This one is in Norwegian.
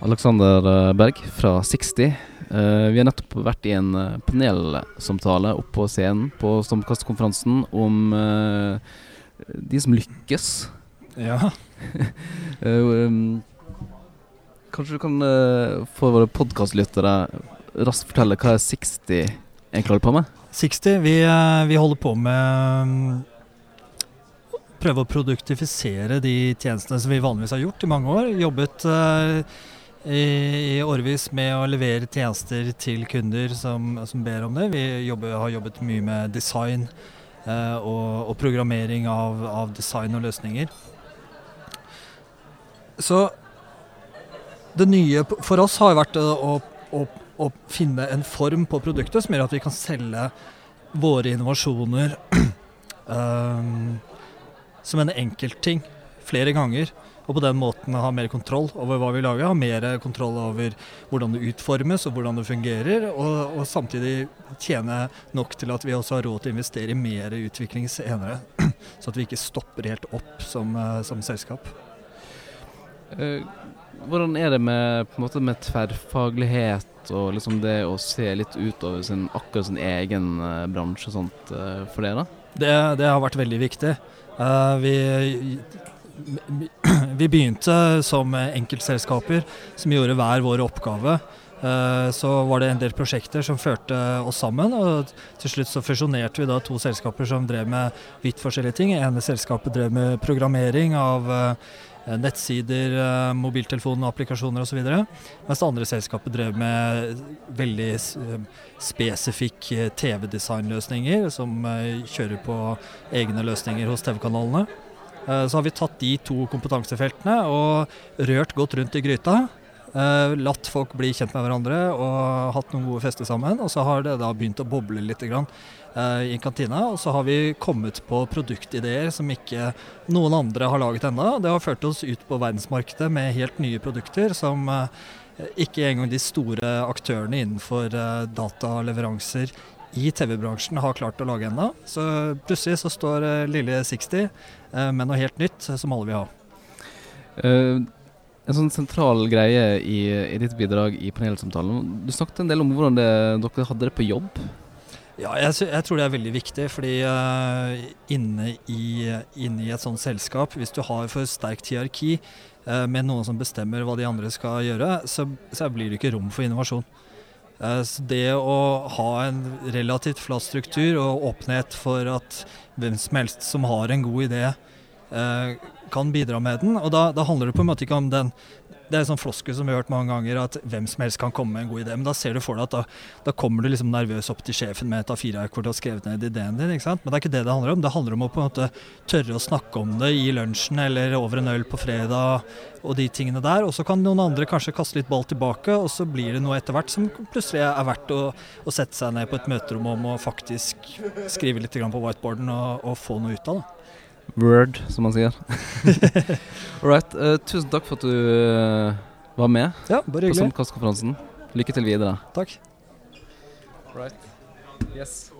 Alexander eh, Berg fra 60. Uh, vi har nettopp vært i en uh, panelsamtale oppe på scenen på Stormkastkonferansen om uh, de som lykkes. Ja. um, kanskje du kan for våre podkastlyttere raskt fortelle hva er 60 egentlig holder på med? 60, vi, vi holder på med um, Prøve å produktifisere de tjenestene som vi vanligvis har gjort i mange år. Jobbet i, i årevis med å levere tjenester til kunder som, som ber om det. Vi jobber, har jobbet mye med design eh, og, og, programmering av, av, design og løsninger. Så det nye for oss har vært å, å, å finne en form på produktet som gjør at vi kan selge våre innovasjoner um, som en enkeltting flere ganger og på den måten ha mer kontroll over hva vi lager. Ha mer kontroll over hvordan det utformes og hvordan det fungerer. Og, og, samtidig tjene nok til at vi også har råd til å investere i mer utvikling senere. Så at vi ikke stopper helt opp som, eh, som selskap. Uh, hvordan er det med, måte, med tverrfaglighet og liksom det å se litt utover sin, akkurat sin egen uh, bransje og sånt uh, for dere? Det, det har vært veldig viktig. vi vi begynte som enkeltselskaper som gjorde hver vår oppgave. Eh, så var det en del prosjekter som førte oss sammen, og til slutt så fusjonerte vi da to selskaper som drev med vidt forskjellige ting. Ene selskapet drev med programmering av eh, nettsider, mobiltelefoner, mobiltelefon, applikasjoner osv. Mens det andre selskapet drev med veldig spesifikke TV-designløsninger, som kjører på egne løsninger hos TV-kanalene. Eh, så har vi tatt de to kompetansefeltene og rørt godt rundt i gryta. Eh, latt folk bli kjent med hverandre og hatt noen gode fester sammen. Og så har det da begynt å boble litt grann, eh, i kantina. Og så har vi kommet på produktideer som ikke noen andre har laget ennå. Det har ført oss ut på verdensmarkedet med helt nye produkter som ikke engang de store aktørene innenfor dataleveranser i TV-bransjen har klart å lage ennå. Så plutselig så står uh, lille 60 uh, eh, med noe helt nytt som alle vil ha. Uh, en sånn sentral greie i, i, ditt bidrag i panelsamtalen. Du snakket en del om hvordan det, dere hadde det på jobb. Ja, jeg, jeg, tror det er veldig viktig. fordi uh, inne, i, inne, i, et sånt selskap, hvis du har for sterkt hierarki uh, med noen som bestemmer hva de andre skal gjøre, så, så blir det ikke rom for innovasjon. Eh, så det å ha en relativt flat struktur og åpenhet for at hvem som helst som har en god idé, kan bidra med den. Og da, da handler det på en måte ikke om den det er en sånn floskel som vi har hørt mange ganger, at hvem som helst kan komme med en god idé. Men da ser du for deg at da, da kommer du liksom nervøs opp til sjefen med et A4-ark hvor du har skrevet ned ideen din. ikke sant? Men det er ikke det det handler om. Det handler om å på en måte tørre å snakke om det i lunsjen eller over en øl på fredag og de tingene der. Og så kan noen andre kanskje kaste litt ball tilbake, og så blir det noe etter hvert som plutselig er verdt å, å sette seg ned på et møterom om og faktisk skrive litt på whiteboarden og, og få noe ut av. det. Word, som man sier. All right. Uh, tusen takk for at du uh, var med ja, bare på Samkastkonferansen. Lykke til videre. Takk. Right. Yes.